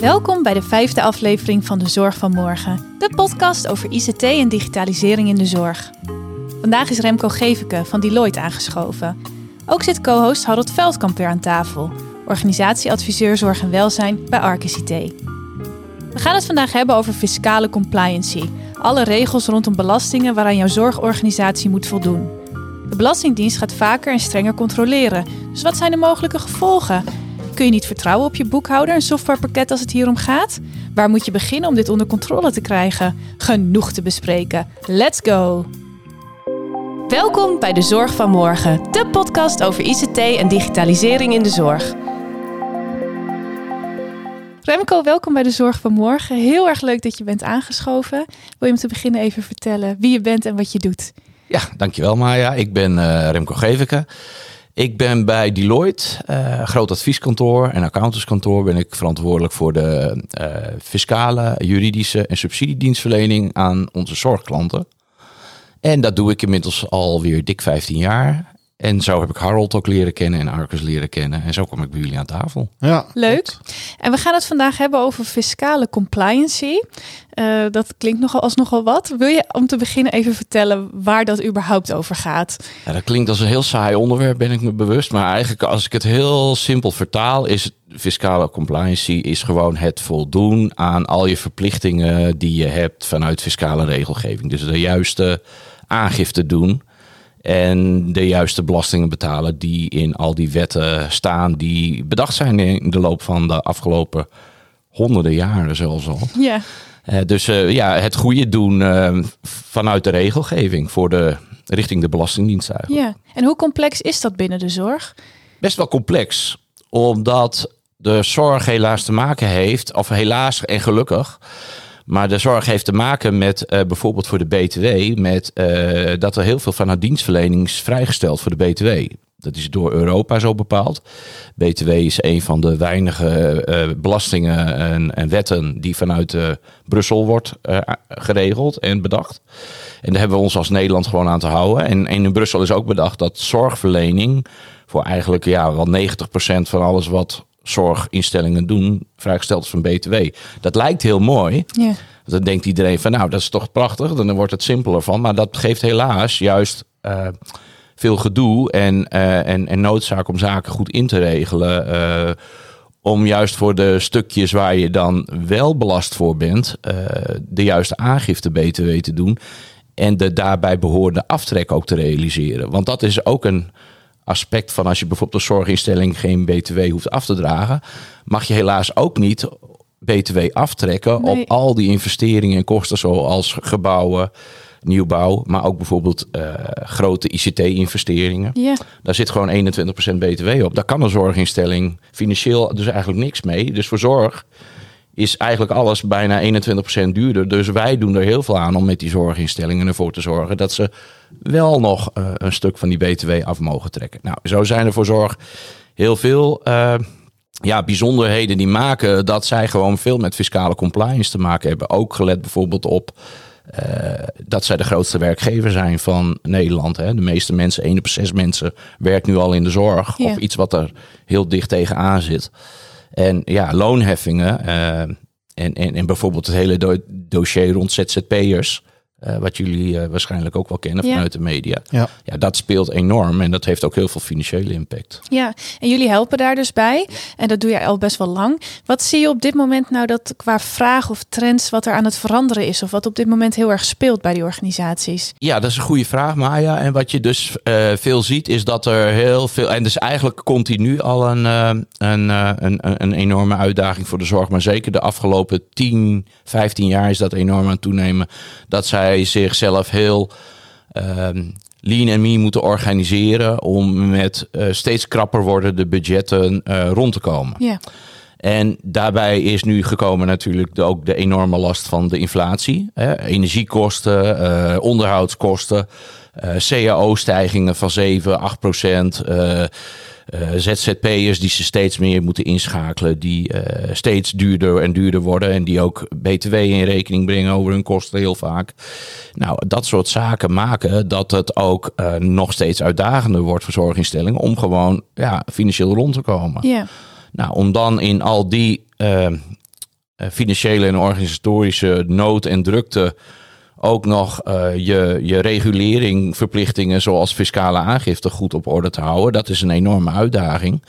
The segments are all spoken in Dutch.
Welkom bij de vijfde aflevering van De Zorg van Morgen, de podcast over ICT en digitalisering in de zorg. Vandaag is Remco Geveke van Deloitte aangeschoven. Ook zit co-host Harold Veldkamp weer aan tafel, organisatieadviseur Zorg en Welzijn bij Arcus IT. We gaan het vandaag hebben over fiscale compliancy, alle regels rondom belastingen waaraan jouw zorgorganisatie moet voldoen. De Belastingdienst gaat vaker en strenger controleren, dus wat zijn de mogelijke gevolgen? Kun je niet vertrouwen op je boekhouder en softwarepakket als het hier om gaat? Waar moet je beginnen om dit onder controle te krijgen? Genoeg te bespreken. Let's go! Welkom bij de Zorg van Morgen, de podcast over ICT en digitalisering in de zorg. Remco, welkom bij de Zorg van Morgen. Heel erg leuk dat je bent aangeschoven. Wil je om te beginnen even vertellen wie je bent en wat je doet? Ja, dankjewel Maya. Ik ben uh, Remco Geveke. Ik ben bij Deloitte, uh, groot advieskantoor en accountantskantoor, ben ik verantwoordelijk voor de uh, fiscale, juridische en subsidiedienstverlening aan onze zorgklanten. En dat doe ik inmiddels alweer dik 15 jaar. En zo heb ik Harold ook leren kennen en Arcus leren kennen. En zo kom ik bij jullie aan tafel. Ja, Leuk. En we gaan het vandaag hebben over fiscale compliancy. Uh, dat klinkt nogal als nogal wat. Wil je om te beginnen even vertellen waar dat überhaupt over gaat? Ja, dat klinkt als een heel saai onderwerp, ben ik me bewust. Maar eigenlijk als ik het heel simpel vertaal, is het fiscale compliancy is gewoon het voldoen aan al je verplichtingen die je hebt vanuit fiscale regelgeving. Dus de juiste aangifte doen en de juiste belastingen betalen die in al die wetten staan, die bedacht zijn in de loop van de afgelopen honderden jaren zelfs al. Ja. Uh, dus uh, ja, het goede doen uh, vanuit de regelgeving voor de, richting de Belastingdienst eigenlijk. Ja, en hoe complex is dat binnen de zorg? Best wel complex, omdat de zorg helaas te maken heeft, of helaas en gelukkig, maar de zorg heeft te maken met uh, bijvoorbeeld voor de BTW, met uh, dat er heel veel van haar dienstverlening is vrijgesteld voor de BTW. Dat is door Europa zo bepaald. BTW is een van de weinige uh, belastingen en, en, wetten die vanuit Brussel wordt geregeld en bedacht. En daar hebben we ons als Nederland gewoon aan te houden. En, en in Brussel is ook bedacht dat zorgverlening voor eigenlijk ja, wel 90% van alles wat zorginstellingen doen, vrijgesteld van BTW. Dat lijkt heel mooi. Ja. Dan denkt iedereen van nou, dat is toch prachtig. Dan wordt het simpeler van. Maar dat geeft helaas juist uh, veel gedoe en, uh, en, en noodzaak om zaken goed in te regelen. Uh, om juist voor de stukjes waar je dan wel belast voor bent, de juiste aangifte BTW te doen. En de daarbij behorende aftrek ook te realiseren. Want dat is ook een aspect van als je bijvoorbeeld een zorginstelling geen BTW hoeft af te dragen, mag je helaas ook niet BTW aftrekken nee. op al die investeringen en kosten zoals gebouwen, nieuwbouw, maar ook bijvoorbeeld uh, grote ICT-investeringen. Yeah. Daar zit gewoon 21% BTW op. Daar kan een zorginstelling financieel dus eigenlijk niks mee. Dus voor zorg is eigenlijk alles bijna 21% duurder. Dus wij doen er heel veel aan om met die zorginstellingen ervoor te zorgen dat ze wel nog uh, een stuk van die BTW af mogen trekken. Nou, zo zijn er voor zorg heel veel uh, ja, bijzonderheden die maken dat zij gewoon veel met fiscale compliance te maken hebben. Ook gelet bijvoorbeeld op uh, dat zij de grootste werkgever zijn van Nederland. Hè. De meeste mensen, één op zes mensen, werkt nu al in de zorg. Ja. Of iets wat er heel dicht tegenaan zit. En ja, loonheffingen uh, en, en, en bijvoorbeeld het hele do dossier rond ZZP'ers. Uh, wat jullie uh, waarschijnlijk ook wel kennen Ja. vanuit de media. Ja. ja, dat speelt enorm en dat heeft ook heel veel financiële impact. Ja, en jullie helpen daar dus bij. En dat doe je al best wel lang. Wat zie je op dit moment nou dat qua vraag of trends wat er aan het veranderen is? Of wat op dit moment heel erg speelt bij die organisaties? Ja, dat is een goede vraag, Maya. En wat je dus uh, veel ziet, is dat er heel veel. En dus eigenlijk continu al een, uh, een, uh, een, een enorme uitdaging voor de zorg. Maar zeker de afgelopen 10, 15 jaar is dat enorm aan het toenemen. Dat zij zichzelf heel um, lean en mean moeten organiseren. om met uh, steeds krapper wordende budgetten rond te komen. Ja. En daarbij is nu gekomen natuurlijk de, ook de enorme last van de inflatie. Hè? Energiekosten, uh, onderhoudskosten, cao-stijgingen van 7, 8 procent. Uh, ZZP'ers die ze steeds meer moeten inschakelen, die steeds duurder en duurder worden. En die ook BTW in rekening brengen over hun kosten heel vaak. Nou, dat soort zaken maken dat het ook nog steeds uitdagender wordt voor zorginstellingen om gewoon ja, financieel rond te komen. Ja. Nou, om dan in al die financiële en organisatorische nood en drukte ook nog je, je regulering, verplichtingen zoals fiscale aangifte goed op orde te houden. Dat is een enorme uitdaging.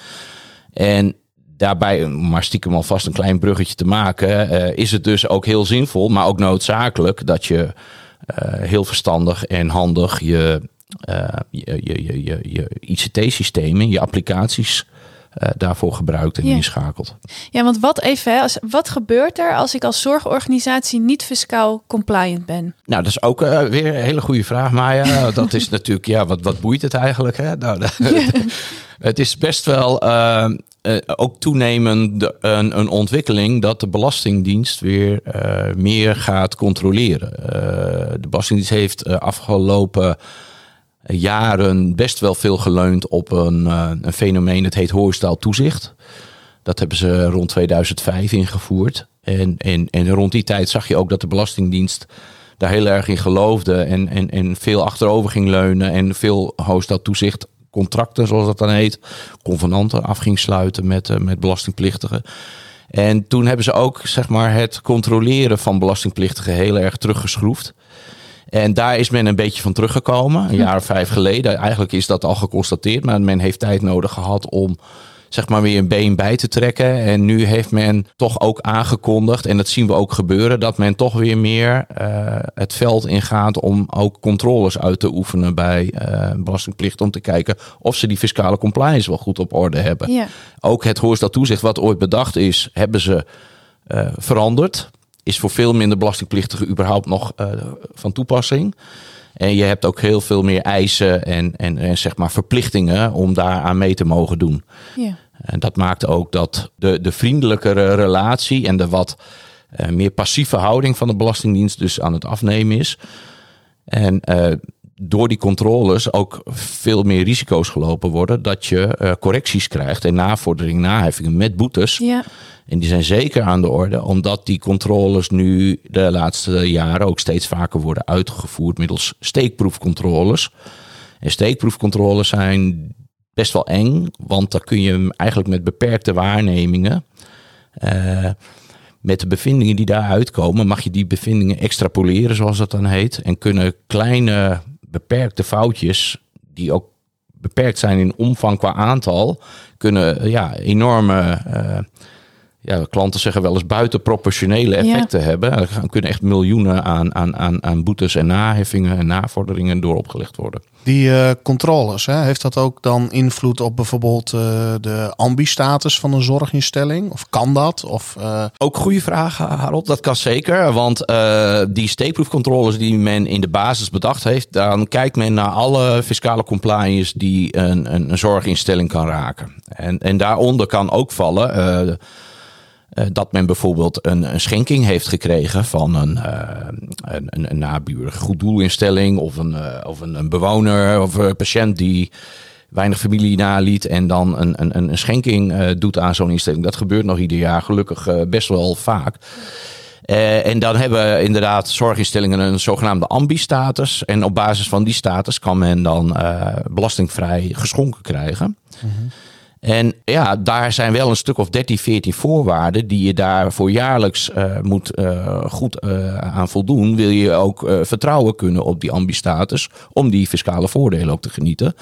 En daarbij, maar stiekem alvast een klein bruggetje te maken, is het dus ook heel zinvol, maar ook noodzakelijk dat je heel verstandig en handig je je, je, je, je ICT-systemen, je applicaties uh, daarvoor gebruikt en ja. inschakelt. Ja, want wat even, als, wat gebeurt er als ik als zorgorganisatie niet fiscaal compliant ben? Nou, dat is ook uh, weer een hele goede vraag, Maya. dat is natuurlijk, ja, wat, wat boeit het eigenlijk? Hè? Nou, het is best wel ook toenemend een, een, ontwikkeling dat de Belastingdienst weer meer gaat controleren. de Belastingdienst heeft afgelopen jaren best wel veel geleund op een, uh, een fenomeen, het heet horizontaal toezicht. Dat hebben ze rond 2005 ingevoerd. En, en, en rond die tijd zag je ook dat de Belastingdienst daar heel erg in geloofde en, en, en veel achterover ging leunen en veel hoofdstel toezicht contracten, zoals dat dan heet, convenanten af ging sluiten met, uh, met belastingplichtigen. En toen hebben ze ook zeg maar, het controleren van belastingplichtigen heel erg teruggeschroefd. En daar is men een beetje van teruggekomen, een jaar of vijf geleden. Eigenlijk is dat al geconstateerd, maar men heeft tijd nodig gehad om zeg maar weer een been bij te trekken. En nu heeft men toch ook aangekondigd, en dat zien we ook gebeuren, dat men toch weer meer uh, het veld ingaat om ook controles uit te oefenen bij uh, belastingplicht. Om te kijken of ze die fiscale compliance wel goed op orde hebben. Ja. Ook het dat toezicht wat ooit bedacht is, hebben ze uh, veranderd is voor veel minder belastingplichtigen überhaupt nog uh, van toepassing. En je hebt ook heel veel meer eisen en, en, en zeg maar verplichtingen om daar aan mee te mogen doen. Ja. En dat maakt ook dat de, de vriendelijkere relatie en de wat uh, meer passieve houding van de Belastingdienst dus aan het afnemen is. En uh, door die controles ook veel meer risico's gelopen worden dat je uh, correcties krijgt en navordering, naheffingen met boetes. Ja. En die zijn zeker aan de orde, omdat die controles nu de laatste jaren ook steeds vaker worden uitgevoerd middels steekproefcontroles. En steekproefcontroles zijn best wel eng, want dan kun je eigenlijk met beperkte waarnemingen. Uh, met de bevindingen die daaruit komen, mag je die bevindingen extrapoleren, zoals dat dan heet. En kunnen kleine beperkte foutjes, die ook beperkt zijn in omvang qua aantal, kunnen ja, enorme. Ja, klanten zeggen wel eens buitenproportionele effecten hebben. Er kunnen echt miljoenen aan, aan, aan, aan boetes en naheffingen en navorderingen door opgelegd worden. Die uh, controles, hè, heeft dat ook dan invloed op bijvoorbeeld uh, de ambistatus van een zorginstelling? Of kan dat? Of, uh... Ook goede vraag, Harold. Dat kan zeker. Want die steekproefcontroles die men in de basis bedacht heeft, dan kijkt men naar alle fiscale compliance die een, een, een zorginstelling kan raken. En, en daaronder kan ook vallen uh, dat men bijvoorbeeld een, een, schenking heeft gekregen van een, uh, een, een naburige goed doelinstelling of een, uh, of een, een, bewoner of een patiënt die weinig familie naliet en dan een, een, een schenking doet aan zo'n instelling. Dat gebeurt nog ieder jaar, gelukkig best wel vaak. en dan hebben inderdaad zorginstellingen een zogenaamde ambi-status. En op basis van die status kan men dan belastingvrij geschonken krijgen. Mm en ja, daar zijn wel een stuk of 13, 14 voorwaarden die je daarvoor jaarlijks uh, moet uh, goed uh, aan voldoen. Wil je ook vertrouwen kunnen op die ambistatus om die fiscale voordelen ook te genieten.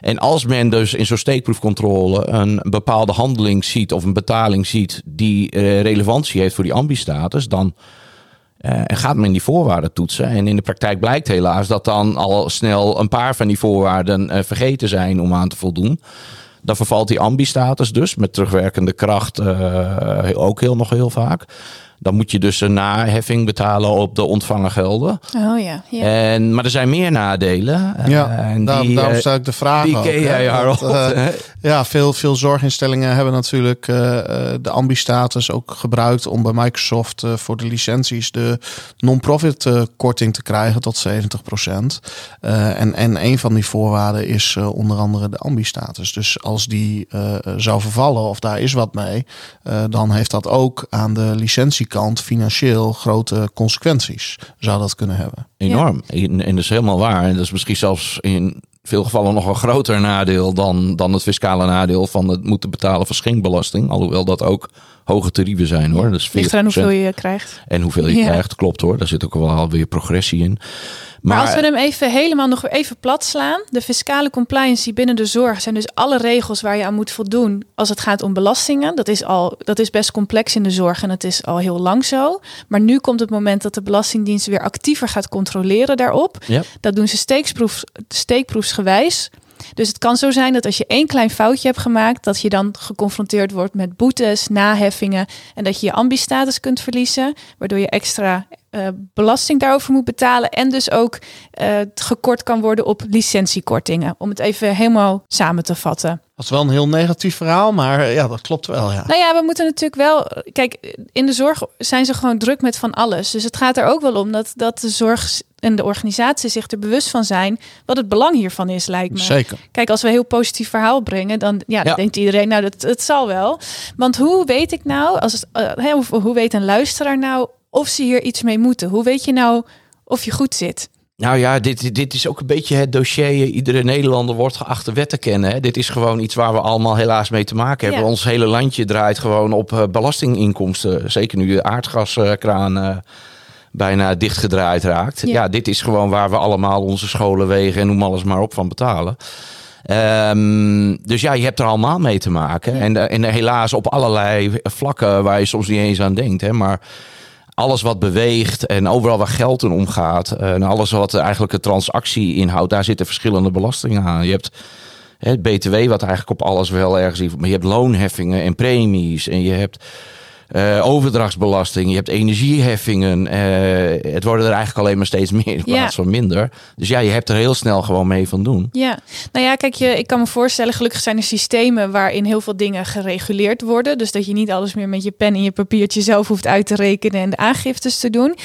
En als men dus in zo'n steekproefcontrole een bepaalde handeling ziet of een betaling ziet die relevantie heeft voor die ambistatus, dan gaat men die voorwaarden toetsen. En in de praktijk blijkt helaas dat dan al snel een paar van die voorwaarden vergeten zijn om aan te voldoen. Dan vervalt die ambi-status dus met terugwerkende kracht uh, ook heel, nog heel vaak. Dan moet je dus een naheffing betalen op de ontvangen gelden. Oh ja. ja. En, maar er zijn meer nadelen. Ja, en daarom, die, daarom stel ik de vraag die ook. Ken jij, Harold, uh, ja, veel, veel zorginstellingen hebben natuurlijk uh, de ambi-status ook gebruikt om bij Microsoft uh, voor de licenties de non-profit korting te krijgen tot 70%. en, en een van die voorwaarden is onder andere de ambi-status. Dus als die zou vervallen of daar is wat mee, dan heeft dat ook aan de licentie kant financieel grote consequenties zou dat kunnen hebben. Enorm. En, en dat is helemaal waar. En dat is misschien zelfs in veel gevallen nog een groter nadeel dan, dan het fiscale nadeel van het moeten betalen van schenkbelasting. Alhoewel dat ook hoge tarieven zijn hoor. Dat is Ligt eraan 40%. hoeveel je krijgt. En hoeveel je Ja. krijgt, klopt hoor. Daar zit ook wel alweer progressie in. Maar, als we hem even helemaal nog even plat slaan. De fiscale compliance binnen de zorg zijn dus alle regels waar je aan moet voldoen als het gaat om belastingen. Dat is al dat is best complex in de zorg en het is al heel lang zo. Maar nu komt het moment dat de Belastingdienst weer actiever gaat controleren daarop. Ja. Dat doen ze steekproefs, steekproefsgewijs. Dus het kan zo zijn dat als je één klein foutje hebt gemaakt, dat je dan geconfronteerd wordt met boetes, naheffingen en dat je je ambistatus kunt verliezen, waardoor je extra eh, belasting daarover moet betalen en dus ook eh, gekort kan worden op licentiekortingen. Om het even helemaal samen te vatten. Dat is wel een heel negatief verhaal, maar eh, ja, dat klopt wel. Ja. Nou ja, we moeten natuurlijk wel. Kijk, in de zorg zijn ze gewoon druk met van alles. Dus het gaat er ook wel om dat, dat de zorg en de organisatie zich er bewust van zijn wat het belang hiervan is, lijkt me. Zeker. Kijk, als we een heel positief verhaal brengen, dan ja, dan Ja. denkt iedereen, nou, dat het zal wel. Want hoe weet ik nou, als het, eh, hè, of hoe weet een luisteraar nou of ze hier iets mee moeten? Hoe weet je nou of je goed zit? Nou ja, dit, dit is ook een beetje het dossier. Iedere Nederlander wordt geacht de wet te kennen. Hè. Dit is gewoon iets waar we allemaal helaas mee te maken hebben. Ja. Ons hele landje draait gewoon op eh, belastinginkomsten. Zeker nu de aardgaskraan eh, bijna dichtgedraaid raakt. Ja. Ja. dit is gewoon waar we allemaal onze scholen, wegen en noem alles maar op van betalen. Ehm, dus ja, je hebt er allemaal mee te maken. En, eh, en helaas op allerlei vlakken waar je soms niet eens aan denkt. Hè. Maar alles wat beweegt en overal waar geld in omgaat. En alles wat eigenlijk een transactie inhoudt, daar zitten verschillende belastingen aan. Je hebt hè, het BTW, wat eigenlijk op alles wel ergens. Maar je hebt loonheffingen en premies. En je hebt eh, overdrachtsbelasting. Je hebt energieheffingen. eh, het worden er eigenlijk alleen maar steeds meer in Ja. plaats van minder. Dus ja, je hebt er heel snel gewoon mee van doen. Ja, nou ja, kijk, je, ik kan me voorstellen, gelukkig zijn er systemen waarin heel veel dingen gereguleerd worden. Dus dat je niet alles meer met je pen en je papiertje zelf hoeft uit te rekenen en de aangiftes te doen.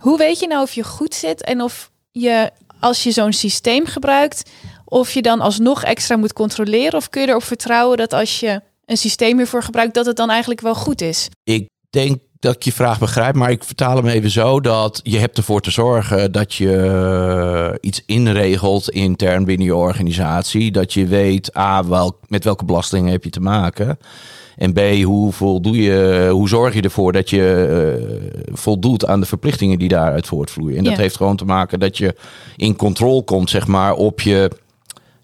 Hoe weet je nou of je goed zit en of je, als je zo'n systeem gebruikt, of je dan alsnog extra moet controleren? Of kun je erop vertrouwen dat als je een systeem hiervoor gebruikt, dat het dan eigenlijk wel goed is? Ik denk dat ik je vraag begrijp, maar ik vertaal hem even zo dat je hebt ervoor te zorgen dat je eh, iets inregelt intern binnen je organisatie. Dat je weet, A, wel, met welke belastingen heb je te maken. En B, hoe, voldoe je, hoe zorg je ervoor dat je eh, voldoet aan de verplichtingen die daaruit voortvloeien. En dat Ja. heeft gewoon te maken dat je in controle komt, zeg maar, op je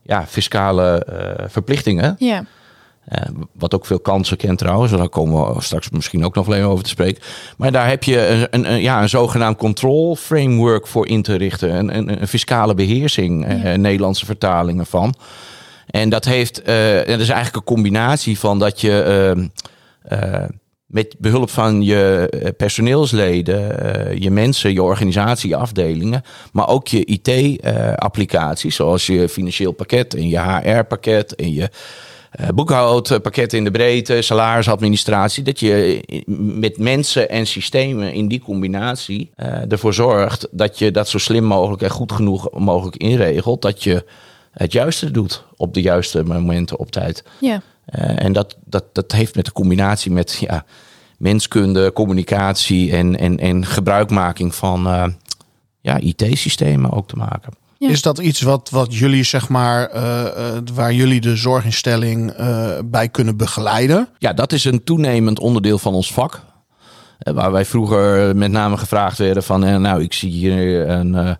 ja, fiscale eh, verplichtingen. Ja, wat ook veel kansen kent trouwens. Daar komen we straks misschien ook nog even over te spreken. Maar daar heb je een, een, een- ja, een zogenaamd control framework voor in te richten. Een, een, een fiscale beheersing, eh, Ja. Nederlandse vertalingen van. En dat heeft, eh, dat is eigenlijk een combinatie van dat je ehm, eh, met behulp van je eh, personeelsleden, eh, je mensen, je organisatie, je afdelingen, maar ook je IT-applicaties, zoals je financieel pakket en je HR-pakket en je eh, boekhoudpakket in de breedte, salarisadministratie, dat je met mensen en systemen in die combinatie eh, ervoor zorgt dat je dat zo slim mogelijk en goed genoeg mogelijk inregelt, dat je het juiste doet op de juiste momenten op tijd. ja. Eh, en dat, dat, dat heeft met de combinatie met ja, menskunde, communicatie en, en, en gebruikmaking van ja, IT-systemen ook te maken. Ja. Is dat iets wat, wat jullie, zeg maar, eh, eh, waar jullie de zorginstelling eh, bij kunnen begeleiden? Ja, dat is een toenemend onderdeel van ons vak. Eh, Waar wij vroeger met name gevraagd werden van, nou, ik zie hier een, eh,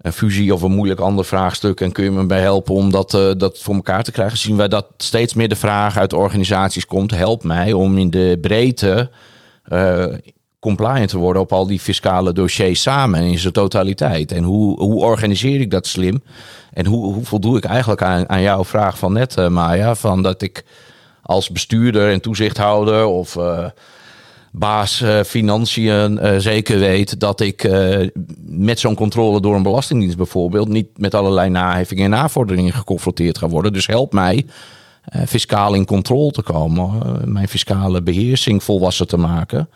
een fusie of een moeilijk ander vraagstuk en kun je me bij helpen om dat, eh, dat voor elkaar te krijgen. Zien wij dat steeds meer de vraag uit organisaties komt, help mij om in de breedte eh, compliant te worden op al die fiscale dossiers samen in zijn totaliteit. En hoe, hoe organiseer ik dat slim? En hoe, hoe voldoe ik eigenlijk aan, aan jouw vraag van net, eh, Maya, van dat ik als bestuurder en toezichthouder of eh, baas eh, financiën zeker weet dat ik met zo'n controle door een belastingdienst bijvoorbeeld niet met allerlei naheffingen en navorderingen geconfronteerd ga worden. Dus help mij fiscaal in controle te komen, mijn fiscale beheersing volwassen te maken.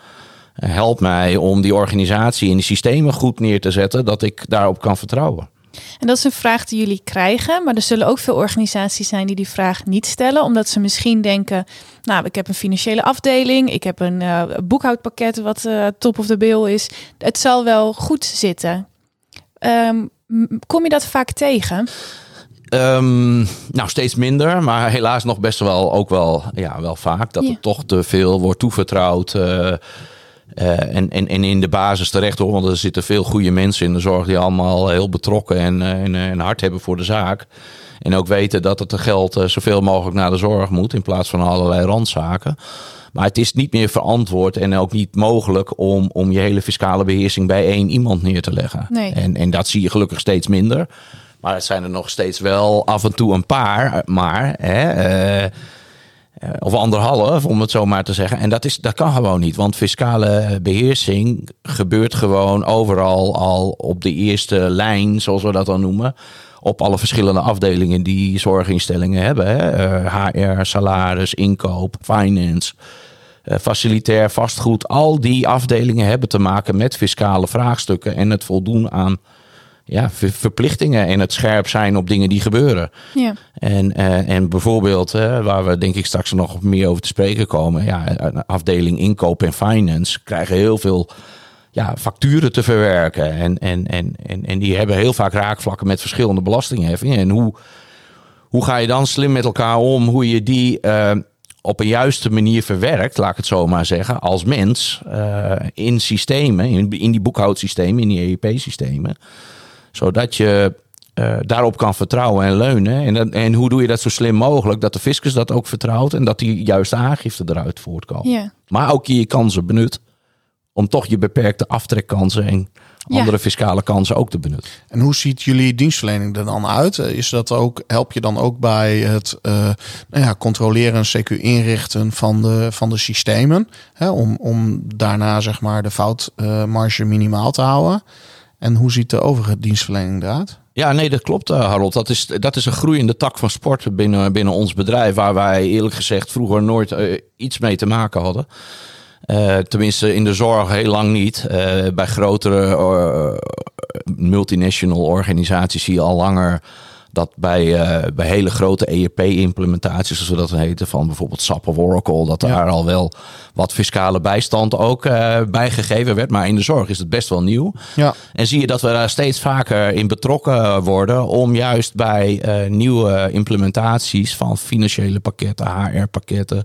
Help mij om die organisatie en die systemen goed neer te zetten, dat ik daarop kan vertrouwen. En dat is een vraag die jullie krijgen, maar er zullen ook veel organisaties zijn die die vraag niet stellen, omdat ze misschien denken, nou, ik heb een financiële afdeling, ik heb een eh, boekhoudpakket wat eh, top of the bill is, het zal wel goed zitten. Ehm, kom je dat vaak tegen? Ehm, nou, steeds minder, maar helaas nog best wel ook wel, ja, wel vaak. Dat er toch te veel wordt toevertrouwd. eh, eh, en, en, en in de basis terecht hoor, want er zitten veel goede mensen in de zorg die allemaal heel betrokken en, eh, en, en hard hebben voor de zaak. En ook weten dat het geld eh, zoveel mogelijk naar de zorg moet in plaats van allerlei randzaken. Maar het is niet meer verantwoord en ook niet mogelijk om, om je hele fiscale beheersing bij één iemand neer te leggen. Nee. En, en dat zie je gelukkig steeds minder. Maar het zijn er nog steeds wel af en toe een paar, maar. Hè, eh, eh, of anderhalf, om het zo maar te zeggen. En dat, is, dat kan gewoon niet. Want fiscale beheersing gebeurt gewoon overal al op de eerste lijn, zoals we dat dan noemen. Op alle verschillende afdelingen die zorginstellingen hebben. Hè. Eh, HR, salaris, inkoop, finance, eh, facilitair, vastgoed. Al die afdelingen hebben te maken met fiscale vraagstukken en het voldoen aan ja, ver- verplichtingen en het scherp zijn op dingen die gebeuren. Ja. En, eh, en bijvoorbeeld, eh, waar we denk ik straks nog meer over te spreken komen, ja, afdeling inkoop en finance krijgen heel veel ja, facturen te verwerken. En, en, en, en, en die hebben heel vaak raakvlakken met verschillende belastingheffingen. En hoe, hoe ga je dan slim met elkaar om, hoe je die eh, op een juiste manier verwerkt, laat ik het zo maar zeggen, als mens in systemen, in, in die boekhoudsystemen, in die EEP-systemen, zodat je eh, daarop kan vertrouwen en leunen. En, dat- en hoe doe je dat zo slim mogelijk, dat de fiscus dat ook vertrouwt en dat die juiste aangifte eruit voortkomen. Ja. Maar ook je kansen benut om toch je beperkte aftrekkansen en Ja. andere fiscale kansen ook te benutten. En hoe ziet jullie dienstverlening er dan uit? Is dat ook, help je dan ook bij het eh, nou ja, controleren en CQ inrichten van de, van de systemen? Hè, om, om daarna zeg maar de foutmarge minimaal te houden. En hoe ziet de overige dienstverlening eruit? Ja, nee, dat klopt, eh, Harold. Dat is, dat is een groeiende tak van sport binnen, binnen ons bedrijf, waar wij eerlijk gezegd vroeger nooit eh, iets mee te maken hadden. Eh, tenminste, in de zorg heel lang niet. Bij grotere multinational organisaties zie je al langer dat bij, eh, bij hele grote ERP-implementaties, zoals we dat heten, van bijvoorbeeld SAP of Oracle, dat Ja. daar al wel wat fiscale bijstand ook eh bij gegeven werd. Maar in de zorg is het best wel nieuw. Ja, En zie je dat we daar steeds vaker in betrokken worden om juist bij eh, nieuwe implementaties van financiële pakketten, HR-pakketten,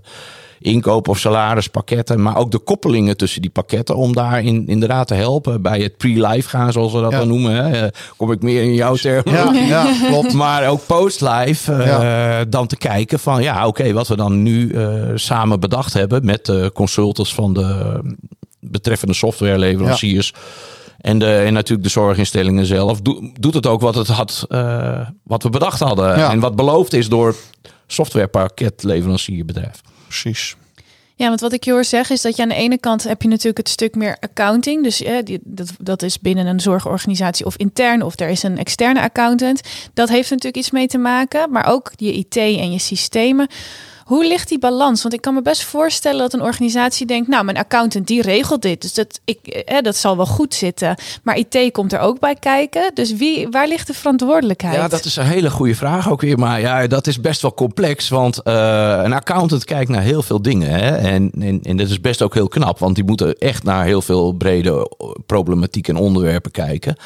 inkoop- of salarispakketten, maar ook de koppelingen tussen die pakketten, om daar in, inderdaad te helpen bij het pre-live gaan, zoals we dat Ja. dan noemen. Hè. Eh, Kom ik meer in jouw termen. ja, ja klopt. Maar ook post-live eh, Ja. dan te kijken van ja, oké, wat we dan nu eh, samen bedacht hebben met de consultants van de betreffende softwareleveranciers. En, de, en natuurlijk de zorginstellingen zelf. doe- doet het ook wat het had, eh, wat we bedacht hadden. Ja. En wat beloofd is door softwarepakketleverancierbedrijf. Precies. Ja, want wat ik je hoor zeggen is dat je aan de ene kant heb je natuurlijk het stuk meer accounting. Dus eh, die, dat, dat is binnen een zorgorganisatie of intern of er is een externe accountant. Dat heeft natuurlijk iets mee te maken. Maar ook je IT en je systemen. Hoe ligt die balans? Want ik kan me best voorstellen dat een organisatie denkt, nou, mijn accountant die regelt dit, dus dat, ik, eh, dat zal wel goed zitten. Maar IT komt er ook bij kijken. Dus wie, waar ligt de verantwoordelijkheid? Ja, dat is een hele goede vraag ook weer. Maar ja, dat is best wel complex. Want eh, een accountant kijkt naar heel veel dingen. Hè? En, en, en dat is best ook heel knap. Want die moeten echt naar heel veel brede problematiek en onderwerpen kijken.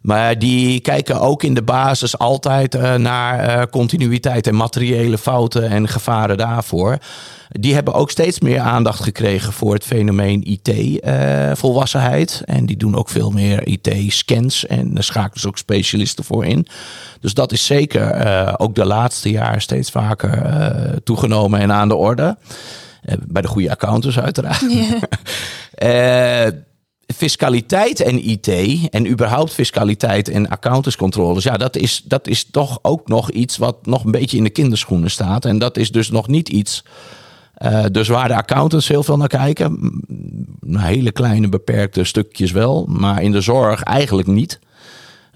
Maar die kijken ook in de basis altijd eh, naar eh, continuïteit en materiële fouten en gevaren daarvoor. Die hebben ook steeds meer aandacht gekregen voor het fenomeen IT-volwassenheid. en die doen ook veel meer IT-scans en daar schakelen ze ook specialisten voor in. Dus dat is zeker eh, ook de laatste jaren steeds vaker eh, toegenomen en aan de orde. Eh, bij de goede accountants uiteraard. Eh, fiscaliteit en IT en überhaupt fiscaliteit en accountantscontroles, ja, dat is, dat is toch ook nog iets wat nog een beetje in de kinderschoenen staat. En dat is dus nog niet iets. eh, dus waar de accountants heel veel naar kijken, hele kleine beperkte stukjes wel, maar in de zorg eigenlijk niet.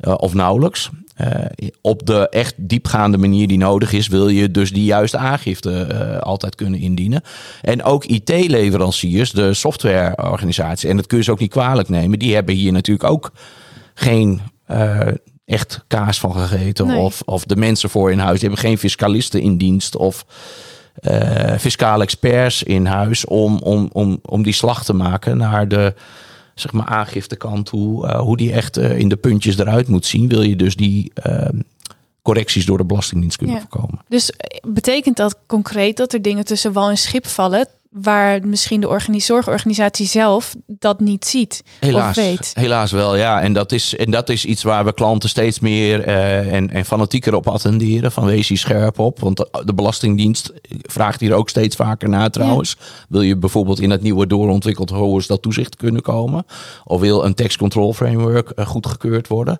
Eh, of nauwelijks. Eh, op de echt diepgaande manier die nodig is, wil je dus die juiste aangifte eh, altijd kunnen indienen. En ook IT-leveranciers, de softwareorganisaties, en dat kun je ze ook niet kwalijk nemen, die hebben hier natuurlijk ook geen echt kaas van gegeten. Nee. Of, of de mensen voor in huis, die hebben geen fiscalisten in dienst of fiscale experts in huis om, om, om, om die slag te maken naar de zeg maar, aangiftekant toe. eh, hoe die echt eh, in de puntjes eruit moet zien. Wil je dus die eh, correcties door de Belastingdienst kunnen Ja. voorkomen. Dus eh, betekent dat concreet dat er dingen tussen wal en schip vallen... waar misschien de organi- zorgorganisatie zelf dat niet ziet Helaas, of weet? helaas wel, ja. En dat, is, en dat is iets waar we klanten steeds meer eh, en, en fanatieker op attenderen. Van wees hier scherp op. Want de, Belastingdienst vraagt hier ook steeds vaker naar trouwens. Wil je bijvoorbeeld in het nieuwe doorontwikkeld HOS dat toezicht kunnen komen? Of wil een tax control framework eh, goedgekeurd worden?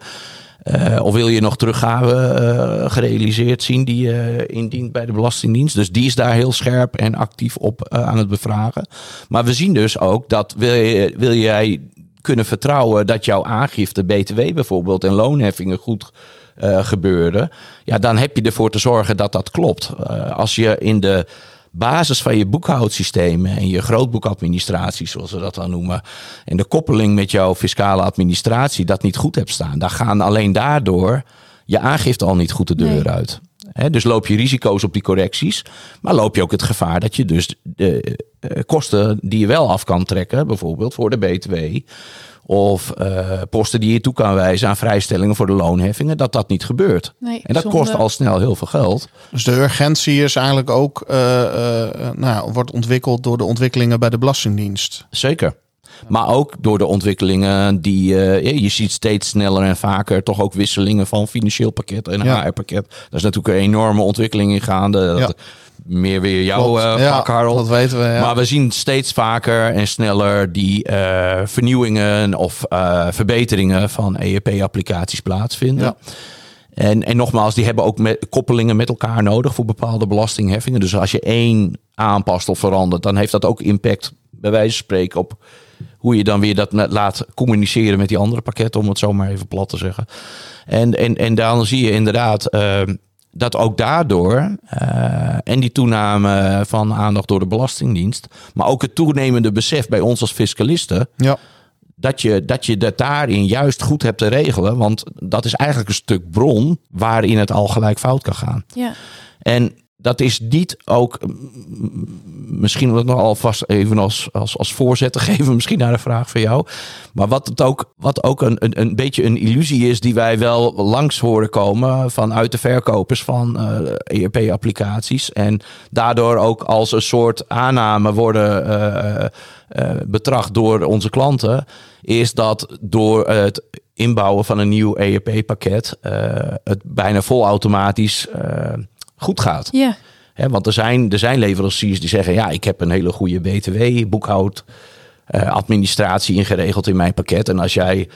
Eh, of wil je nog teruggave eh, gerealiseerd zien die je indient bij de Belastingdienst? Dus die is daar heel scherp en actief op eh, aan het bevragen. Maar we zien dus ook dat wil, je, wil jij kunnen vertrouwen dat jouw aangifte, BTW bijvoorbeeld en loonheffingen goed eh, gebeuren, ja, dan heb je ervoor te zorgen dat dat klopt. Eh, als je in de basis van je boekhoudsystemen en je grootboekadministratie, zoals we dat dan noemen, en de koppeling met jouw fiscale administratie dat niet goed hebt staan, dan gaan alleen daardoor je aangifte al niet goed de deur Nee. uit. Dus loop je risico's op die correcties, maar loop je ook het gevaar dat je dus de eh, kosten die je wel af kan trekken, bijvoorbeeld voor de BTW, of eh, posten die je toe kan wijzen aan vrijstellingen voor de loonheffingen, dat dat niet gebeurt. Nee, En dat zonde. kost al snel heel veel geld. Dus de urgentie is eigenlijk ook, eh, eh, nou, wordt ontwikkeld door de ontwikkelingen bij de Belastingdienst. Zeker. Maar ook door de ontwikkelingen die eh, je ziet steeds sneller en vaker toch ook wisselingen van financieel pakket en Ja. HR-pakket. Daar is natuurlijk een enorme ontwikkeling in gaande. Dat- Ja. Meer weer jouw eh ja, Harold. dat weten we. Ja. Maar we zien steeds vaker en sneller die eh, vernieuwingen of eh, verbeteringen van ERP-applicaties plaatsvinden. Ja. En, en nogmaals, die hebben ook met, koppelingen met elkaar nodig voor bepaalde belastingheffingen. Dus als je één aanpast of verandert, dan heeft dat ook impact, bij wijze van spreken, op hoe je dan weer dat met- laat communiceren met die andere pakketten, om het zo maar even plat te zeggen. En, en, en dan zie je inderdaad eh, dat ook daardoor, eh, en die toename van aandacht door de Belastingdienst, maar ook het toenemende besef bij ons als fiscalisten, ja. dat je, dat je dat daarin juist goed hebt te regelen. Want dat is eigenlijk een stuk bron waarin het al gelijk fout kan gaan. Ja. En dat is niet ook, misschien om het nog alvast even als, als, als voorzet te geven, misschien naar de vraag van jou. Maar wat, het ook, wat ook een, een, een beetje een illusie is die wij wel langs horen komen vanuit de verkopers van eh ERP-applicaties. En daardoor ook als een soort aanname worden eh, eh, betracht door onze klanten, is dat door het inbouwen van een nieuw ERP-pakket het bijna volautomatisch goed gaat. Ja. Want er zijn, er zijn leveranciers die zeggen: ja, ik heb een hele goede BTW-boekhoud. eh, administratie ingeregeld in mijn pakket. En als jij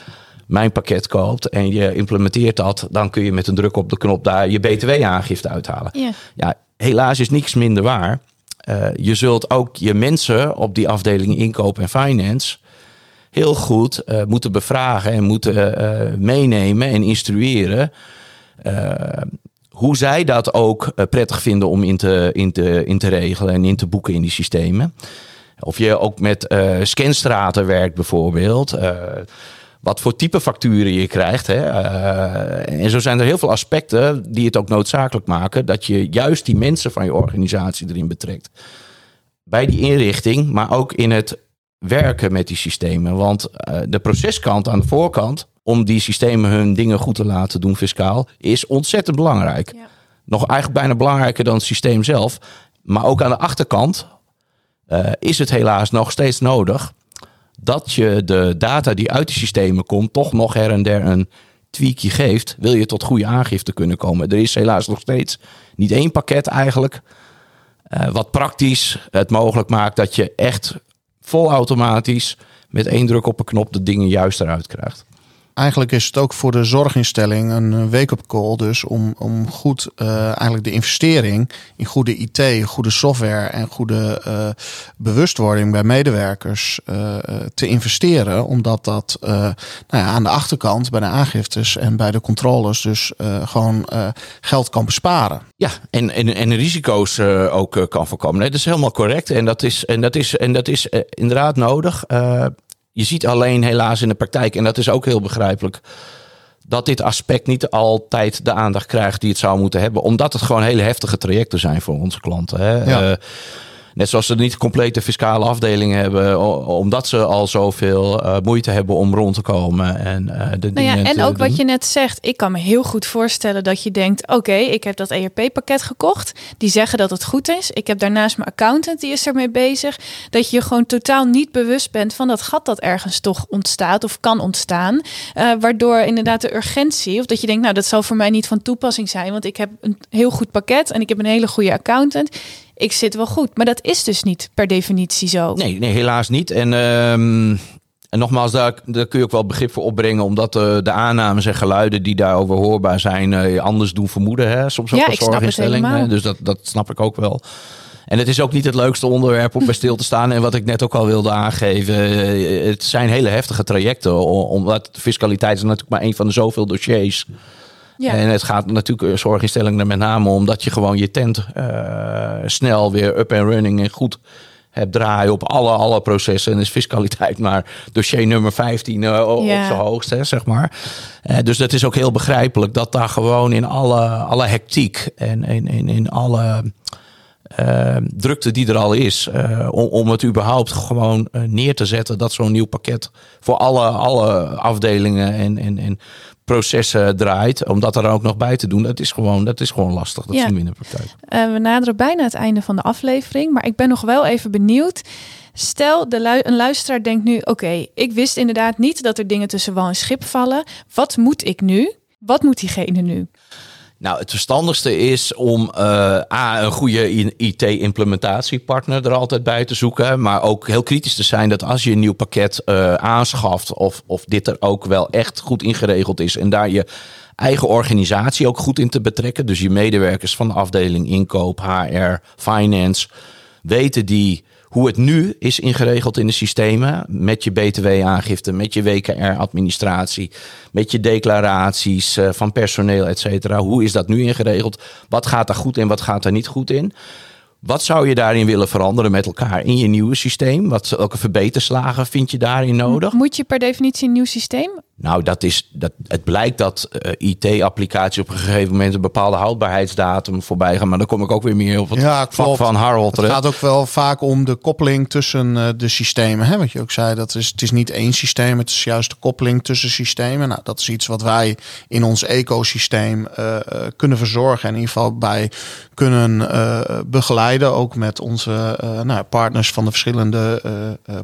mijn pakket koopt en je implementeert dat, dan kun je met een druk op de knop daar je BTW-aangifte uithalen. Ja. Ja, helaas is niks minder waar. Eh, je zult ook je mensen op die afdeling inkoop en finance heel goed eh, moeten bevragen en moeten meenemen en instrueren. Hoe zij dat ook eh, prettig vinden om in te, in, te, in te regelen en in te boeken in die systemen. Of je ook met eh, scanstraten werkt bijvoorbeeld. eh, wat voor type facturen je krijgt. Hè? En zo zijn er heel veel aspecten die het ook noodzakelijk maken dat je juist die mensen van je organisatie erin betrekt. Bij die inrichting, maar ook in het werken met die systemen. Want eh, de proceskant aan de voorkant, om die systemen hun dingen goed te laten doen fiscaal, is ontzettend belangrijk. Ja. Nog eigenlijk bijna belangrijker dan het systeem zelf. Maar ook aan de achterkant eh, is het helaas nog steeds nodig dat je de data die uit die systemen komt, toch nog her en der een tweakje geeft, wil je tot goede aangifte kunnen komen. Er is helaas nog steeds niet één pakket eigenlijk, eh, wat praktisch het mogelijk maakt dat je echt volautomatisch met één druk op een knop de dingen juist eruit krijgt. Eigenlijk is het ook voor de zorginstelling een eh, wake-up call. Dus om, om goed eh, eigenlijk de investering in goede IT, goede software en goede eh, bewustwording bij medewerkers te investeren. Omdat dat nou ja, aan de achterkant bij de aangiftes en bij de controles dus gewoon geld kan besparen. Ja, en, en, en risico's ook kan voorkomen. Nee, dat is helemaal correct. En dat is, en dat is, en dat is inderdaad nodig. Je ziet alleen helaas in de praktijk, en dat is ook heel begrijpelijk, dat dit aspect niet altijd de aandacht krijgt die het zou moeten hebben. Omdat het gewoon hele heftige trajecten zijn voor onze klanten. Hè? Ja. Eh, Net zoals ze niet complete fiscale afdelingen hebben, omdat ze al zoveel uh, moeite hebben om rond te komen. En, uh, de nou dingen ja, en ook wat je net zegt, ik kan me heel goed voorstellen dat je denkt: oké, ik heb dat ERP-pakket gekocht. Die zeggen dat het goed is. Ik heb daarnaast mijn accountant, die is ermee bezig. Dat je gewoon totaal niet bewust bent van dat gat dat ergens toch ontstaat of kan ontstaan. Uh, waardoor inderdaad de urgentie, of dat je denkt, nou, dat zal voor mij niet van toepassing zijn, want ik heb een heel goed pakket en ik heb een hele goede accountant ik zit wel goed. Maar dat is dus niet per definitie zo. Nee, nee helaas niet. En, um, en nogmaals, daar, daar, kun je ook wel begrip voor opbrengen. Omdat de, eh, de aannames en geluiden die daarover hoorbaar zijn... Uh, anders doen vermoeden. Hè? Soms ook ja, als zorginstelling. Dus dat, dat snap ik ook wel. En het is ook niet het leukste onderwerp om bij stil te staan. En wat ik net ook al wilde aangeven. Eh, het zijn hele heftige trajecten. Omdat fiscaliteit is natuurlijk maar een van de zoveel dossiers ja. En het gaat natuurlijk eh, zorginstellingen met name om dat je gewoon je tent uh, snel weer up and running en goed hebt draaien op alle, alle processen. En is fiscaliteit maar dossier nummer 15 uh, eh, op zijn hoogst, hè, zeg maar. Uh, dus dat is ook heel begrijpelijk dat daar gewoon in alle, alle hectiek en in, in, in alle uh, drukte die er al is, om, om het überhaupt gewoon neer te zetten, dat zo'n nieuw pakket voor alle, alle afdelingen en, en, en processen draait, om dat er ook nog bij te doen, dat is gewoon, dat is gewoon lastig. Dat ja. zien we in de praktijk. Uh, we naderen bijna het einde van de aflevering, maar ik ben nog wel even benieuwd. Stel, de een luisteraar denkt nu: oké, ik wist inderdaad niet dat er dingen tussen wal en schip vallen. Wat moet ik nu? Wat moet diegene nu? Nou, het verstandigste is om uh, A, een goede IT-implementatiepartner er altijd bij te zoeken. Maar ook heel kritisch te zijn dat als je een nieuw pakket uh, aanschaft, of, of dit er ook wel echt goed ingeregeld is. En daar je eigen organisatie ook goed in te betrekken. Dus je medewerkers van de afdeling inkoop, HR, finance, weten die hoe het nu is ingeregeld in de systemen. Met je BTW-aangifte, met je WKR-administratie, met je declaraties uh, van personeel, et cetera. Hoe is dat nu ingeregeld? Wat gaat daar goed in, wat gaat er niet goed in? Wat zou je daarin willen veranderen met elkaar in je nieuwe systeem? Wat, welke verbeterslagen vind je daarin nodig? Moet je per definitie een nieuw systeem? Nou, dat is, dat, het blijkt dat uh, IT-applicaties op een gegeven moment een bepaalde houdbaarheidsdatum voorbij gaan. Maar dan kom ik ook weer meer op het ja, vak van Harold. Het gaat ook wel vaak om de koppeling tussen uh, de systemen. Hè? Wat je ook zei, dat is, het is niet één systeem, het is juist de koppeling tussen systemen. Nou, dat is iets wat wij in ons ecosysteem uh, kunnen verzorgen. En in ieder geval bij kunnen begeleiden. Ook met onze nou, partners van de verschillende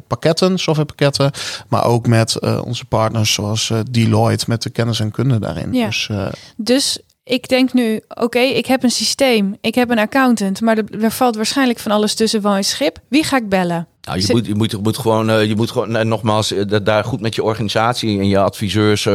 pakketten, softwarepakketten. Maar ook met onze partners zoals uh, Deloitte met de kennis en kunde daarin. Ja. Dus, uh, dus ik denk nu, oké, ik heb een systeem, ik heb een accountant, maar er, er valt waarschijnlijk van alles tussen van een schip. Wie ga ik bellen? Nou, je, moet, je, moet, je moet gewoon, uh, je moet gewoon uh, nogmaals uh, daar goed met je organisatie en je adviseurs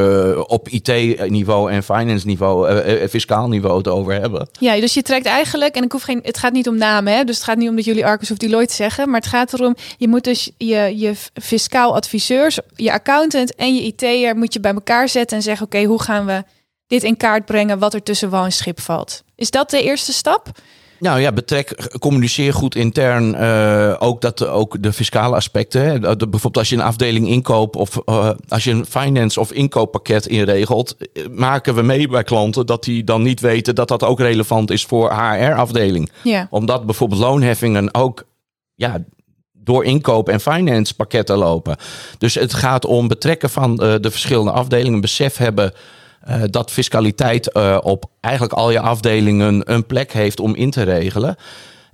op IT-niveau en finance-niveau, fiscaal niveau het over hebben. Ja, dus je trekt eigenlijk, en ik hoef geen, het gaat niet om namen, hè, dus het gaat niet om dat jullie Arcus of Deloitte zeggen, maar het gaat erom, je moet dus je, je fiscaal adviseurs, je accountant en je IT'er moet je bij elkaar zetten en zeggen, oké, hoe gaan we dit in kaart brengen wat er tussen wal en schip valt? Is dat de eerste stap? Nou ja, betrek, communiceer goed intern uh, ook, dat, ook de fiscale aspecten. Hè. bijvoorbeeld als je een afdeling inkoop of uh, als je een finance of inkooppakket inregelt, eh, maken we mee bij klanten dat die dan niet weten dat dat ook relevant is voor HR-afdeling. Ja. Omdat bijvoorbeeld loonheffingen ook ja, door inkoop en finance pakketten lopen. Dus het gaat om betrekken van uh, de verschillende afdelingen, besef hebben uh, dat fiscaliteit uh, op eigenlijk al je afdelingen een plek heeft om in te regelen.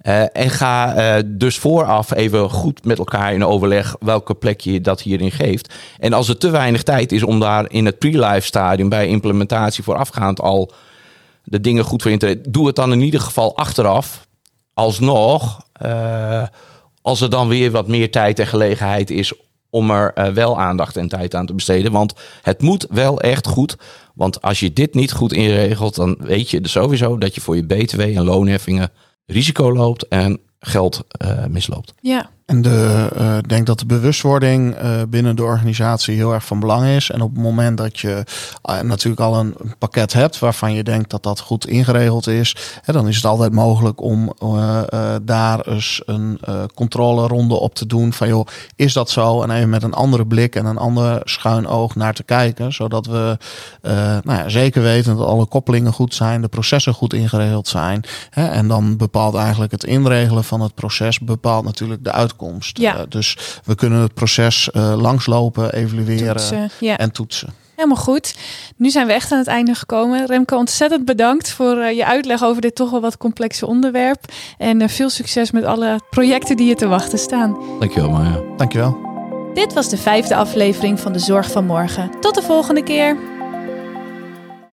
Uh, en ga dus vooraf even goed met elkaar in overleg welke plek je dat hierin geeft. En als er te weinig tijd is om daar in het pre-live stadium bij implementatie voorafgaand al de dingen goed voor in te doe het dan in ieder geval achteraf. Alsnog, als er dan weer wat meer tijd en gelegenheid is om er wel aandacht en tijd aan te besteden. Want het moet wel echt goed. Want als je dit niet goed inregelt, dan weet je sowieso dat je voor je BTW en loonheffingen risico loopt en geld uh, misloopt. Ja, En de, uh, denk dat de bewustwording uh, binnen de organisatie heel erg van belang is. En op het moment dat je uh, natuurlijk al een pakket hebt waarvan je denkt dat dat goed ingeregeld is, hè, dan is het altijd mogelijk om daar eens een controleronde op te doen. Van joh, is dat zo? En even met een andere blik en een ander schuin oog naar te kijken. Zodat we nou ja, zeker weten dat alle koppelingen goed zijn, de processen goed ingeregeld zijn. Hè, en dan bepaalt eigenlijk het inregelen van het proces, bepaalt natuurlijk de uitkomst ja. Uh, dus we kunnen het proces uh, langslopen, evalueren toetsen, ja. en toetsen. Helemaal goed. Nu zijn we echt aan het einde gekomen. Remco, ontzettend bedankt voor uh, je uitleg over dit toch wel wat complexe onderwerp. En veel succes met alle projecten die je te wachten staan. Dankjewel, Maya. Dankjewel. Dit was de vijfde aflevering van De Zorg van Morgen. Tot de volgende keer.